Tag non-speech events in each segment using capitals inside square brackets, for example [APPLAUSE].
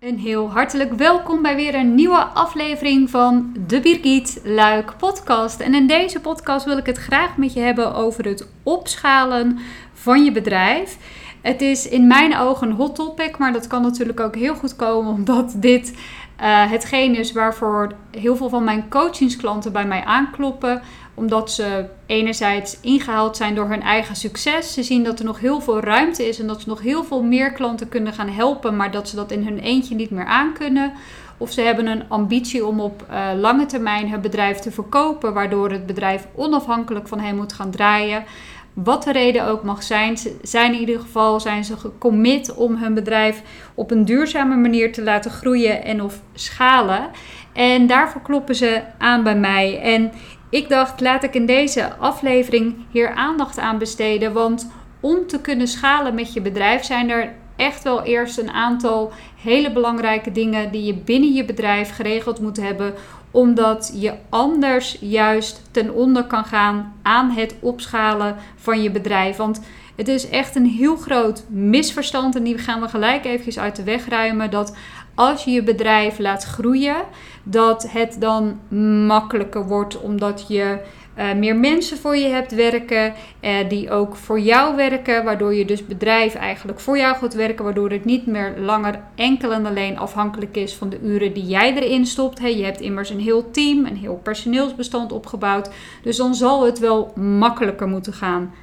Een heel hartelijk welkom bij weer een nieuwe aflevering van de Birgit Luik podcast. En in deze podcast wil ik het graag met je hebben over het opschalen van je bedrijf. Het is in mijn ogen een hot topic, maar dat kan natuurlijk ook heel goed komen omdat dit uh, hetgeen is waarvoor heel veel van mijn coachingsklanten bij mij aankloppen omdat ze enerzijds ingehaald zijn door hun eigen succes. Ze zien dat er nog heel veel ruimte is en dat ze nog heel veel meer klanten kunnen gaan helpen, maar dat ze dat in hun eentje niet meer aankunnen. Of ze hebben een ambitie om op uh, lange termijn hun bedrijf te verkopen, waardoor het bedrijf onafhankelijk van hen moet gaan draaien. Wat de reden ook mag zijn, zijn in ieder geval zijn ze gecommit om hun bedrijf op een duurzame manier te laten groeien en of schalen. En daarvoor kloppen ze aan bij mij. En ik dacht, laat ik in deze aflevering hier aandacht aan besteden. Want om te kunnen schalen met je bedrijf zijn er echt wel eerst een aantal hele belangrijke dingen die je binnen je bedrijf geregeld moet hebben. Omdat je anders juist ten onder kan gaan aan het opschalen van je bedrijf. Want het is echt een heel groot misverstand en die gaan we gelijk eventjes uit de weg ruimen. Dat als je je bedrijf laat groeien, dat het dan makkelijker wordt omdat je uh, meer mensen voor je hebt werken, uh, die ook voor jou werken, waardoor je dus bedrijf eigenlijk voor jou gaat werken, waardoor het niet meer langer enkel en alleen afhankelijk is van de uren die jij erin stopt. Hey, je hebt immers een heel team, een heel personeelsbestand opgebouwd, dus dan zal het wel makkelijker moeten gaan.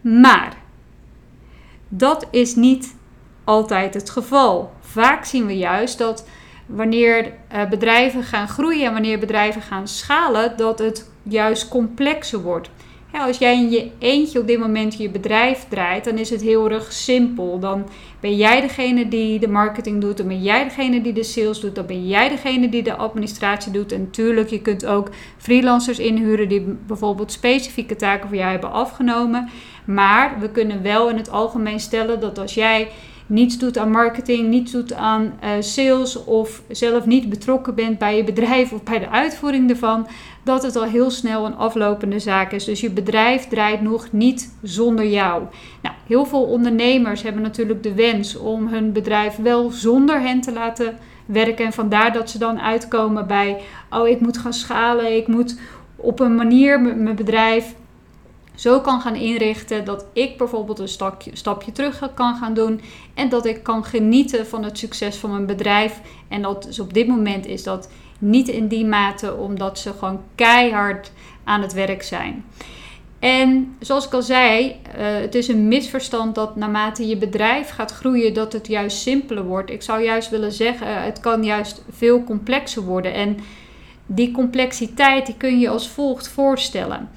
Maar dat is niet altijd het geval. Vaak zien we juist dat wanneer uh, bedrijven gaan groeien en wanneer bedrijven gaan schalen, dat het juist complexer wordt. als jij in je eentje op dit moment je bedrijf draait, dan is het heel erg simpel. Dan ben jij degene die de marketing doet, dan ben jij degene die de sales doet, dan ben jij degene die de administratie doet. En natuurlijk, je kunt ook freelancers inhuren die bijvoorbeeld specifieke taken voor jou hebben afgenomen. Maar we kunnen wel in het algemeen stellen dat als jij niets doet aan marketing, niets doet aan uh, sales of zelf niet betrokken bent bij je bedrijf of bij de uitvoering ervan, dat het al heel snel een aflopende zaak is. Dus je bedrijf draait nog niet zonder jou. Nou, heel veel ondernemers hebben natuurlijk de wens om hun bedrijf wel zonder hen te laten werken. En vandaar dat ze dan uitkomen bij: oh, ik moet gaan schalen, ik moet op een manier mijn bedrijf zo kan gaan inrichten dat ik bijvoorbeeld een stapje, stapje terug kan gaan doen en dat ik kan genieten van het succes van mijn bedrijf. En dat dus op dit moment is dat niet in die mate omdat ze gewoon keihard aan het werk zijn. En zoals ik al zei, uh, het is een misverstand dat naarmate je bedrijf gaat groeien, dat het juist simpeler wordt. Ik zou juist willen zeggen, het kan juist veel complexer worden. En die complexiteit die kun je als volgt voorstellen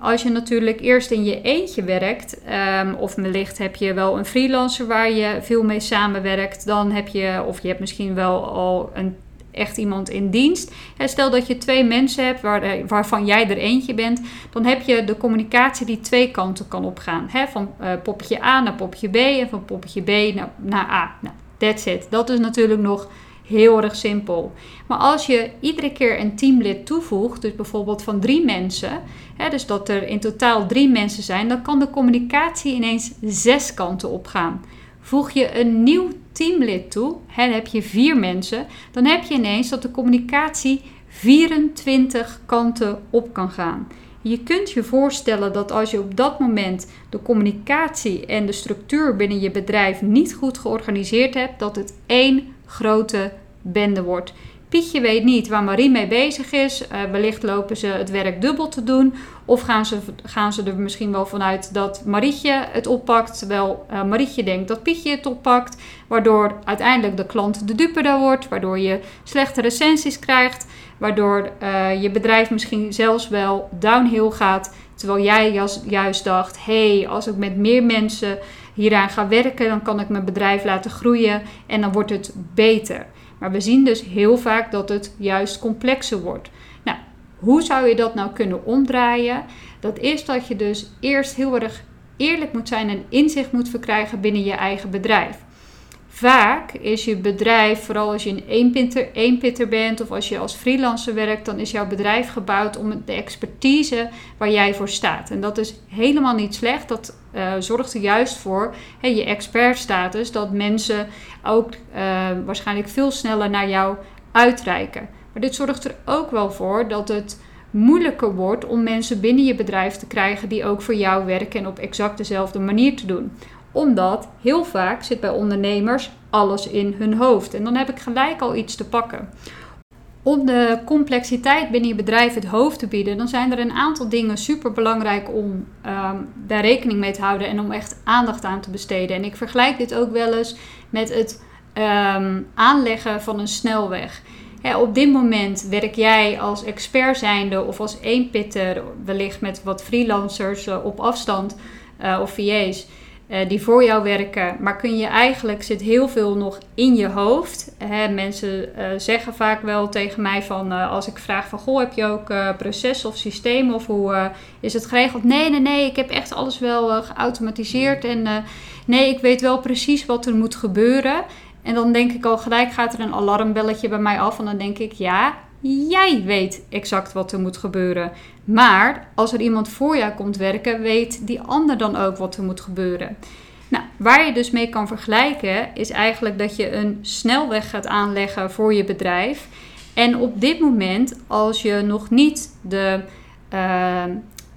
als je natuurlijk eerst in je eentje werkt, um, of wellicht heb je wel een freelancer waar je veel mee samenwerkt, dan heb je, of je hebt misschien wel al een, echt iemand in dienst. stel dat je twee mensen hebt waar, eh, waarvan jij er eentje bent, dan heb je de communicatie die twee kanten kan opgaan. van uh, poppetje A naar poppetje B en van poppetje B naar, naar A. Nou, that's it. Dat is natuurlijk nog heel erg simpel. Maar als je iedere keer een teamlid toevoegt, dus bijvoorbeeld van drie mensen, hè, dus dat er in totaal drie mensen zijn, dan kan de communicatie ineens zes kanten opgaan. Voeg je een nieuw teamlid toe, hè, dan heb je vier mensen, dan heb je ineens dat de communicatie 24 kanten op kan gaan. Je kunt je voorstellen dat als je op dat moment de communicatie en de structuur binnen je bedrijf niet goed georganiseerd hebt, dat het één grote bende wordt. Pietje weet niet waar Marie mee bezig is. Uh, wellicht lopen ze het werk dubbel te doen. Of gaan ze, gaan ze er misschien wel vanuit dat Marietje het oppakt. Terwijl uh, Marietje denkt dat Pietje het oppakt. Waardoor uiteindelijk de klant de dupe daar wordt. Waardoor je slechte recensies krijgt. Waardoor uh, je bedrijf misschien zelfs wel downhill gaat. Terwijl jij juist dacht: hé, hey, als ik met meer mensen hieraan ga werken, dan kan ik mijn bedrijf laten groeien en dan wordt het beter. Maar we zien dus heel vaak dat het juist complexer wordt. Nou, hoe zou je dat nou kunnen omdraaien? Dat is dat je dus eerst heel erg eerlijk moet zijn en inzicht moet verkrijgen binnen je eigen bedrijf. Vaak is je bedrijf, vooral als je een eenpitter, eenpitter bent of als je als freelancer werkt, dan is jouw bedrijf gebouwd om de expertise waar jij voor staat. En dat is helemaal niet slecht. Dat uh, zorgt er juist voor, je expertstatus, dat mensen ook uh, waarschijnlijk veel sneller naar jou uitreiken. Maar dit zorgt er ook wel voor dat het moeilijker wordt om mensen binnen je bedrijf te krijgen die ook voor jou werken en op exact dezelfde manier te doen omdat heel vaak zit bij ondernemers alles in hun hoofd. En dan heb ik gelijk al iets te pakken. Om de complexiteit binnen je bedrijf het hoofd te bieden, dan zijn er een aantal dingen super belangrijk om um, daar rekening mee te houden en om echt aandacht aan te besteden. En ik vergelijk dit ook wel eens met het um, aanleggen van een snelweg. op dit moment werk jij als expert zijnde of als eenpitter, wellicht met wat freelancers uh, op afstand uh, of VA's. Uh, die voor jou werken. Maar kun je eigenlijk, zit heel veel nog in je hoofd. Mensen uh, zeggen vaak wel tegen mij van, uh, als ik vraag van, goh, heb je ook processen of systemen of hoe is het geregeld? Nee, nee, nee, ik heb echt alles wel geautomatiseerd en nee, ik weet wel precies wat er moet gebeuren. En dan denk ik al gelijk gaat er een alarmbelletje bij mij af en dan denk ik, ja, jij weet exact wat er moet gebeuren. Maar als er iemand voor jou komt werken, weet die ander dan ook wat er moet gebeuren. Nou, waar je dus mee kan vergelijken, is eigenlijk dat je een snelweg gaat aanleggen voor je bedrijf. En op dit moment, als je nog niet de uh,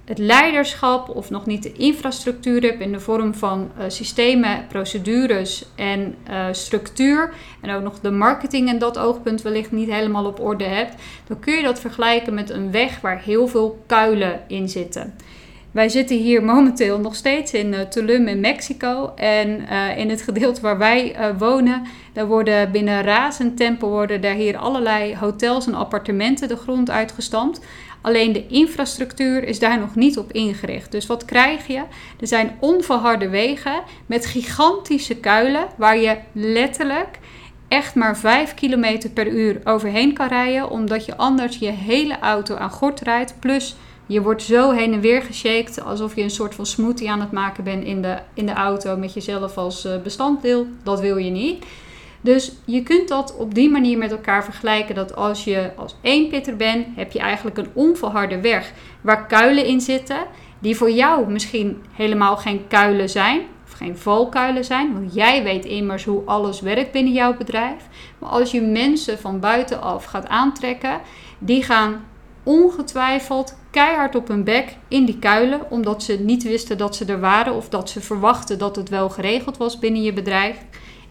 het leiderschap of nog niet de infrastructuur hebt in de vorm van uh, systemen, procedures en uh, structuur, en ook nog de marketing en dat oogpunt wellicht niet helemaal op orde hebt, dan kun je dat vergelijken met een weg waar heel veel kuilen in zitten. Wij zitten hier momenteel nog steeds in uh, Tulum in Mexico. En in het gedeelte waar wij wonen, daar worden binnen razend tempo worden daar hier allerlei hotels en appartementen de grond uitgestampt. Alleen de infrastructuur is daar nog niet op ingericht. Dus wat krijg je? Er zijn onverharde wegen met gigantische kuilen waar je letterlijk echt maar 5 km per uur overheen kan rijden, omdat je anders je hele auto aan gort rijdt. Plus je wordt zo heen en weer geshaked alsof je een soort van smoothie aan het maken bent in de, in de auto met jezelf als eh, bestanddeel. Dat wil je niet. Dus je kunt dat op die manier met elkaar vergelijken. Dat als je als één pitter bent, heb je eigenlijk een onverharde weg waar kuilen in zitten. Die voor jou misschien helemaal geen kuilen zijn. Of geen valkuilen zijn. Want jij weet immers hoe alles werkt binnen jouw bedrijf. Maar als je mensen van buitenaf gaat aantrekken, die gaan ongetwijfeld keihard op hun bek in die kuilen. Omdat ze niet wisten dat ze er waren. Of dat ze verwachten dat het wel geregeld was binnen je bedrijf.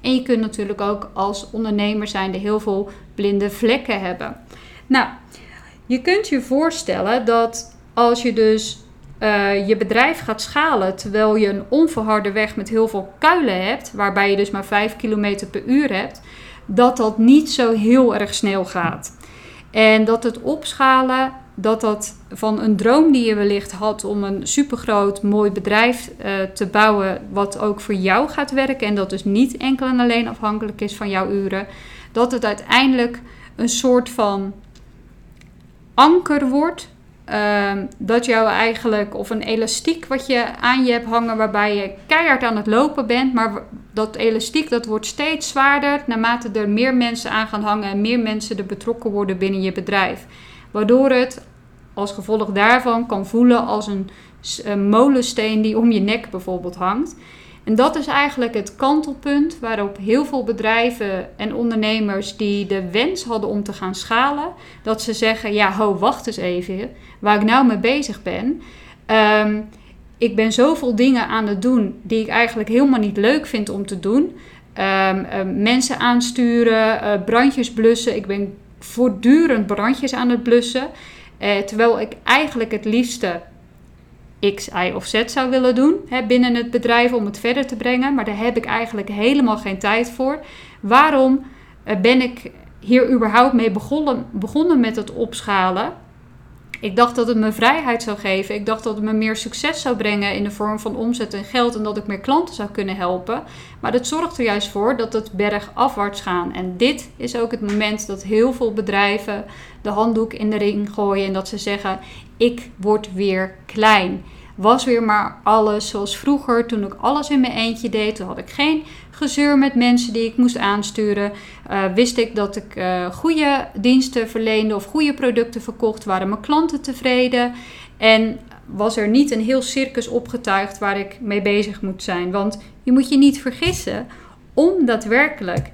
En je kunt natuurlijk ook als ondernemer zijnde heel veel blinde vlekken hebben. Nou, je kunt je voorstellen dat als je dus uh, je bedrijf gaat schalen terwijl je een onverharde weg met heel veel kuilen hebt, waarbij je dus maar 5 km per uur hebt, dat dat niet zo heel erg snel gaat. En dat het opschalen dat dat van een droom die je wellicht had om een supergroot mooi bedrijf uh, te bouwen, wat ook voor jou gaat werken en dat dus niet enkel en alleen afhankelijk is van jouw uren, dat het uiteindelijk een soort van anker wordt. Uh, dat jou eigenlijk, of een elastiek wat je aan je hebt hangen, waarbij je keihard aan het lopen bent, maar dat elastiek dat wordt steeds zwaarder naarmate er meer mensen aan gaan hangen en meer mensen er betrokken worden binnen je bedrijf. Waardoor het als gevolg daarvan kan voelen als een, een molensteen die om je nek bijvoorbeeld hangt. En dat is eigenlijk het kantelpunt waarop heel veel bedrijven en ondernemers die de wens hadden om te gaan schalen, dat ze zeggen: Ja, ho, wacht eens even, waar ik nou mee bezig ben. Um, ik ben zoveel dingen aan het doen die ik eigenlijk helemaal niet leuk vind om te doen. Um, mensen aansturen, uh, brandjes blussen. Ik ben voortdurend brandjes aan het blussen. Uh, terwijl ik eigenlijk het liefste X, Y of Z zou willen doen hè, binnen het bedrijf om het verder te brengen. Maar daar heb ik eigenlijk helemaal geen tijd voor. Waarom uh, ben ik hier überhaupt mee begonnen, begonnen met het opschalen? Ik dacht dat het me vrijheid zou geven. Ik dacht dat het me meer succes zou brengen in de vorm van omzet en geld en dat ik meer klanten zou kunnen helpen. Maar dat zorgt er juist voor dat het bergafwaarts gaat. En dit is ook het moment dat heel veel bedrijven de handdoek in de ring gooien en dat ze zeggen: Ik word weer klein. Was weer maar alles zoals vroeger toen ik alles in mijn eentje deed. Toen had ik geen gezeur met mensen die ik moest aansturen. Uh, wist ik dat ik uh, goede diensten verleende of goede producten verkocht. Waren mijn klanten tevreden. En was er niet een heel circus opgetuigd waar ik mee bezig moet zijn. Want je moet je niet vergissen om daadwerkelijk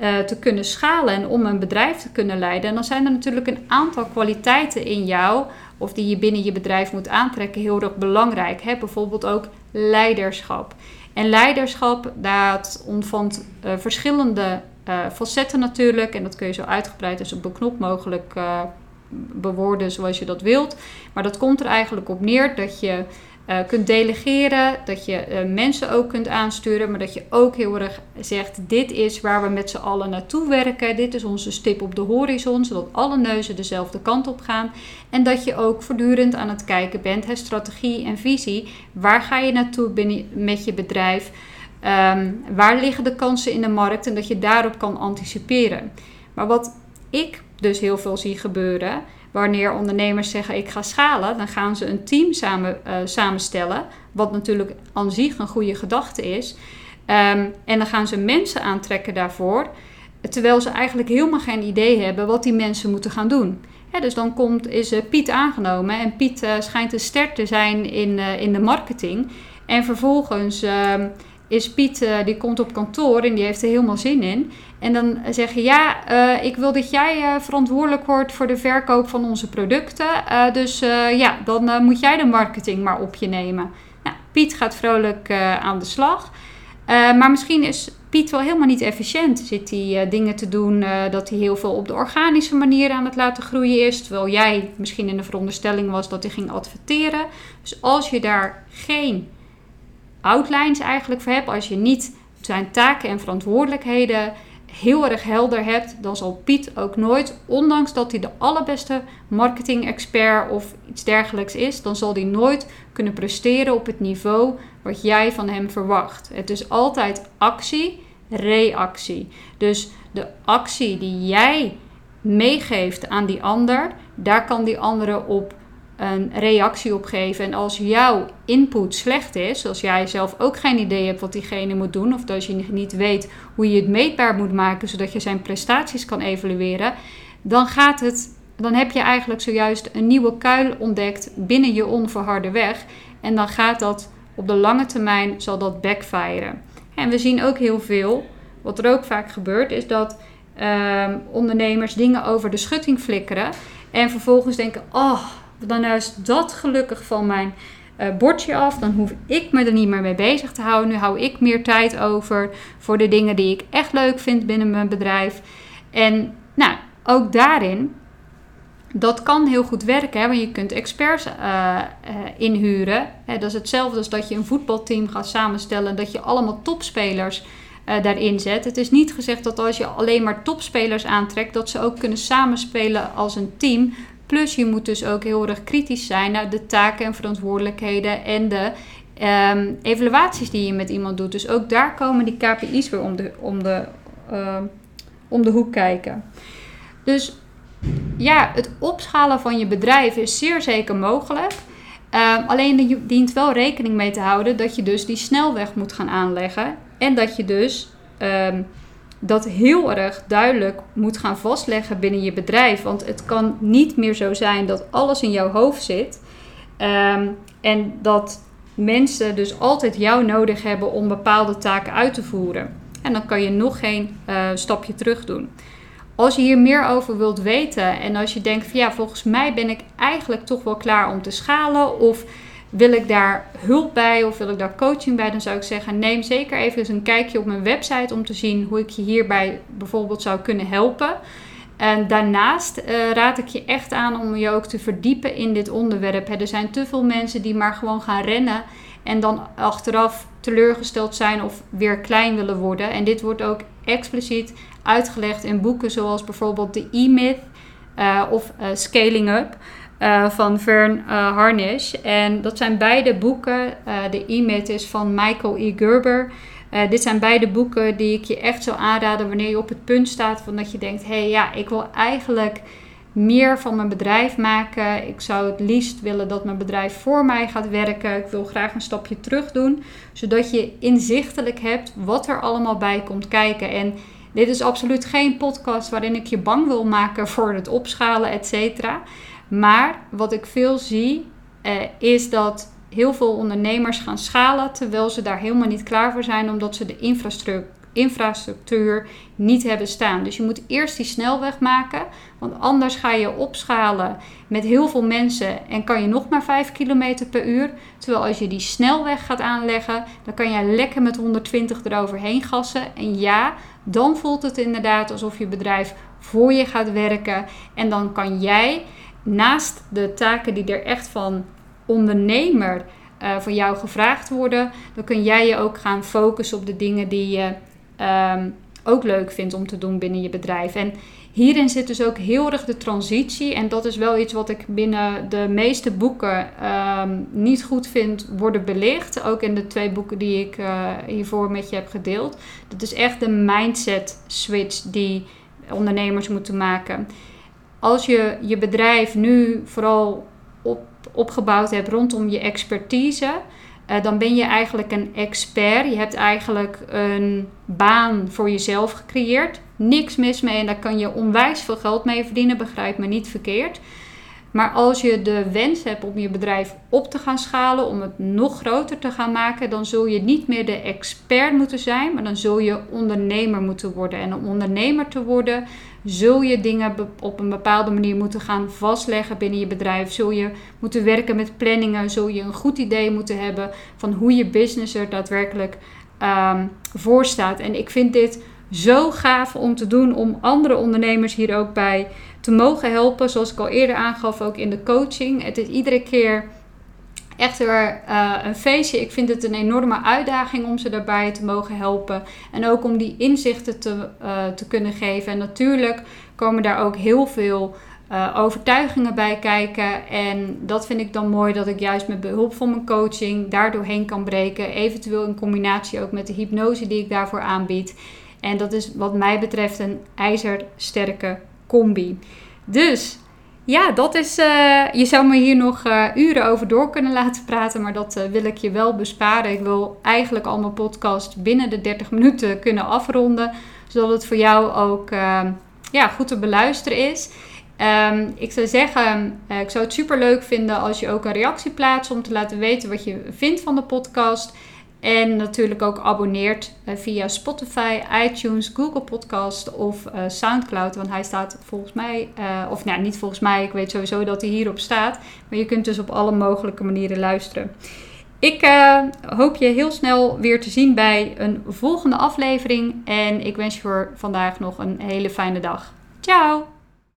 uh, te kunnen schalen en om een bedrijf te kunnen leiden. En dan zijn er natuurlijk een aantal kwaliteiten in jou, of die je binnen je bedrijf moet aantrekken, heel erg belangrijk. Hè? Bijvoorbeeld ook leiderschap. En leiderschap, dat omvat uh, verschillende uh, facetten natuurlijk. En dat kun je zo uitgebreid als op de knop mogelijk bewoorden zoals je dat wilt. Maar dat komt er eigenlijk op neer dat je uh, kunt delegeren, dat je uh, mensen ook kunt aansturen, maar dat je ook heel erg zegt: dit is waar we met z'n allen naartoe werken, dit is onze stip op de horizon, zodat alle neuzen dezelfde kant op gaan. En dat je ook voortdurend aan het kijken bent, hè, strategie en visie, waar ga je naartoe binnen, met je bedrijf, um, waar liggen de kansen in de markt en dat je daarop kan anticiperen. Maar wat ik dus heel veel zie gebeuren Wanneer ondernemers zeggen ik ga schalen, dan gaan ze een team samen, uh, samenstellen. Wat natuurlijk aan zich een goede gedachte is. Um, en dan gaan ze mensen aantrekken daarvoor. Terwijl ze eigenlijk helemaal geen idee hebben wat die mensen moeten gaan doen. dus dan komt, is uh, Piet aangenomen en Piet uh, schijnt een ster te zijn in, in de marketing. En vervolgens ehm, is Piet, uh, die komt op kantoor en die heeft er helemaal zin in. En dan zeg je, ja, uh, ik wil dat jij uh, verantwoordelijk wordt voor de verkoop van onze producten. dus ja, dan moet jij de marketing maar op je nemen. Nou, Piet gaat vrolijk aan de slag. maar misschien is Piet wel helemaal niet efficiënt. Zit hij dingen te doen dat hij heel veel op de organische manier aan het laten groeien is. Terwijl jij misschien in de veronderstelling was dat hij ging adverteren. Dus als je daar geen outlines eigenlijk voor hebt, als je niet zijn taken en verantwoordelijkheden heel erg helder hebt, dan zal Piet ook nooit, ondanks dat hij de allerbeste marketing-expert of iets dergelijks is, dan zal hij nooit kunnen presteren op het niveau wat jij van hem verwacht. Het is altijd actie, reactie. Dus de actie die jij meegeeft aan die ander, daar kan die andere op een reactie op geven. En als jouw input slecht is, als jij zelf ook geen idee hebt wat diegene moet doen, of als je niet weet hoe je het meetbaar moet maken zodat je zijn prestaties kan evalueren, dan gaat het. Dan heb je eigenlijk zojuist een nieuwe kuil ontdekt binnen je onverharde weg. En dan gaat dat op de lange termijn zal dat backfiren. En we zien ook heel veel, wat er ook vaak gebeurt, is dat uh, ondernemers dingen over de schutting flikkeren. En vervolgens denken: oh, dan is dat gelukkig van mijn uh, bordje af. Dan hoef ik me er niet meer mee bezig te houden. Nu hou ik meer tijd over voor de dingen die ik echt leuk vind binnen mijn bedrijf. En nou, ook daarin, dat kan heel goed werken. Hè, want je kunt experts uh, uh, inhuren. Hè, dat is hetzelfde als dat je een voetbalteam gaat samenstellen. Dat je allemaal topspelers daarin zet. Het is niet gezegd dat als je alleen maar topspelers aantrekt, dat ze ook kunnen samenspelen als een team. Plus je moet dus ook heel erg kritisch zijn naar de taken en verantwoordelijkheden en de um, evaluaties die je met iemand doet. Dus ook daar komen die KPI's weer om de, om de, uh, om de hoek kijken. Dus ja, het opschalen van je bedrijf is zeer zeker mogelijk. Uh, alleen je dient wel rekening mee te houden dat je dus die snelweg moet gaan aanleggen. En dat je dus dat heel erg duidelijk moet gaan vastleggen binnen je bedrijf. Want het kan niet meer zo zijn dat alles in jouw hoofd zit. Um, en dat mensen dus altijd jou nodig hebben om bepaalde taken uit te voeren. En dan kan je nog geen uh, stapje terug doen. Als je hier meer over wilt weten en als je denkt van ja, volgens mij ben ik eigenlijk toch wel klaar om te schalen of wil ik daar hulp bij of wil ik daar coaching bij, dan zou ik zeggen: neem zeker even een kijkje op mijn website om te zien hoe ik je hierbij bijvoorbeeld zou kunnen helpen. En daarnaast uh, raad ik je echt aan om je ook te verdiepen in dit onderwerp. Er zijn te veel mensen die maar gewoon gaan rennen en dan achteraf teleurgesteld zijn of weer klein willen worden. En dit wordt ook expliciet uitgelegd in boeken zoals bijvoorbeeld The E-Myth uh, of uh, Scaling Up. Uh, van Vern uh, Harnish. En dat zijn beide boeken. Uh, de E-Myth is van Michael E. Gerber. dit zijn beide boeken die ik je echt zou aanraden wanneer je op het punt staat van dat je denkt: hé hey, ja, ik wil eigenlijk meer van mijn bedrijf maken. Ik zou het liefst willen dat mijn bedrijf voor mij gaat werken. Ik wil graag een stapje terug doen, zodat je inzichtelijk hebt wat er allemaal bij komt kijken. En dit is absoluut geen podcast waarin ik je bang wil maken [LAUGHS] voor het opschalen, et cetera. Maar wat ik veel zie, eh, is dat heel veel ondernemers gaan schalen terwijl ze daar helemaal niet klaar voor zijn, omdat ze de infrastructuur infrastructuur niet hebben staan. Dus je moet eerst die snelweg maken, want anders ga je opschalen met heel veel mensen en kan je nog maar 5 km per uur. Terwijl als je die snelweg gaat aanleggen, dan kan je lekker met 120 eroverheen gassen. En ja, dan voelt het inderdaad alsof je bedrijf voor je gaat werken. En dan kan jij naast de taken die er echt van ondernemer uh, van jou gevraagd worden, dan kun jij je ook gaan focussen op de dingen die je um, ook leuk vindt om te doen binnen je bedrijf. En hierin zit dus ook heel erg de transitie. En dat is wel iets wat ik binnen de meeste boeken um, niet goed vind worden belicht. Ook in de twee boeken die ik uh, hiervoor met je heb gedeeld. Dat is echt de mindset switch die ondernemers moeten maken. Als je je bedrijf nu vooral op, opgebouwd hebt rondom je expertise uh, dan ben je eigenlijk een expert. Je hebt eigenlijk een baan voor jezelf gecreëerd. Niks mis mee en daar kan je onwijs veel geld mee verdienen, begrijp me niet verkeerd. Maar als je de wens hebt om je bedrijf op te gaan schalen, om het nog groter te gaan maken, dan zul je niet meer de expert moeten zijn, maar dan zul je ondernemer moeten worden. En om ondernemer te worden, zul je dingen op een bepaalde manier moeten gaan vastleggen binnen je bedrijf. Zul je moeten werken met planningen, zul je een goed idee moeten hebben van hoe je business er daadwerkelijk um, voor staat. En ik vind dit zo gaaf om te doen, om andere ondernemers hier ook bij te mogen helpen. Zoals ik al eerder aangaf, ook in de coaching. Het is iedere keer echt weer uh, een feestje. Ik vind het een enorme uitdaging om ze daarbij te mogen helpen. En ook om die inzichten te, uh, te kunnen geven. En natuurlijk komen daar ook heel veel uh, overtuigingen bij kijken. En dat vind ik dan mooi dat ik juist met behulp van mijn coaching daar doorheen kan breken. Eventueel in combinatie ook met de hypnose die ik daarvoor aanbied. En dat is wat mij betreft een ijzersterke combi. Dus ja, dat is. Uh, je zou me hier nog uh, uren over door kunnen laten praten, maar dat uh, wil ik je wel besparen. Ik wil eigenlijk al mijn podcast binnen de 30 minuten kunnen afronden, zodat het voor jou ook ja, goed te beluisteren is. Um, ik zou zeggen, ik zou het super leuk vinden als je ook een reactie plaatst om te laten weten wat je vindt van de podcast. En natuurlijk ook abonneert uh, via Spotify, iTunes, Google Podcast of uh, Soundcloud. Want hij staat volgens mij, uh, of nou niet volgens mij, ik weet sowieso dat hij hierop staat. Maar je kunt dus op alle mogelijke manieren luisteren. Ik hoop je heel snel weer te zien bij een volgende aflevering. En ik wens je voor vandaag nog een hele fijne dag. Ciao!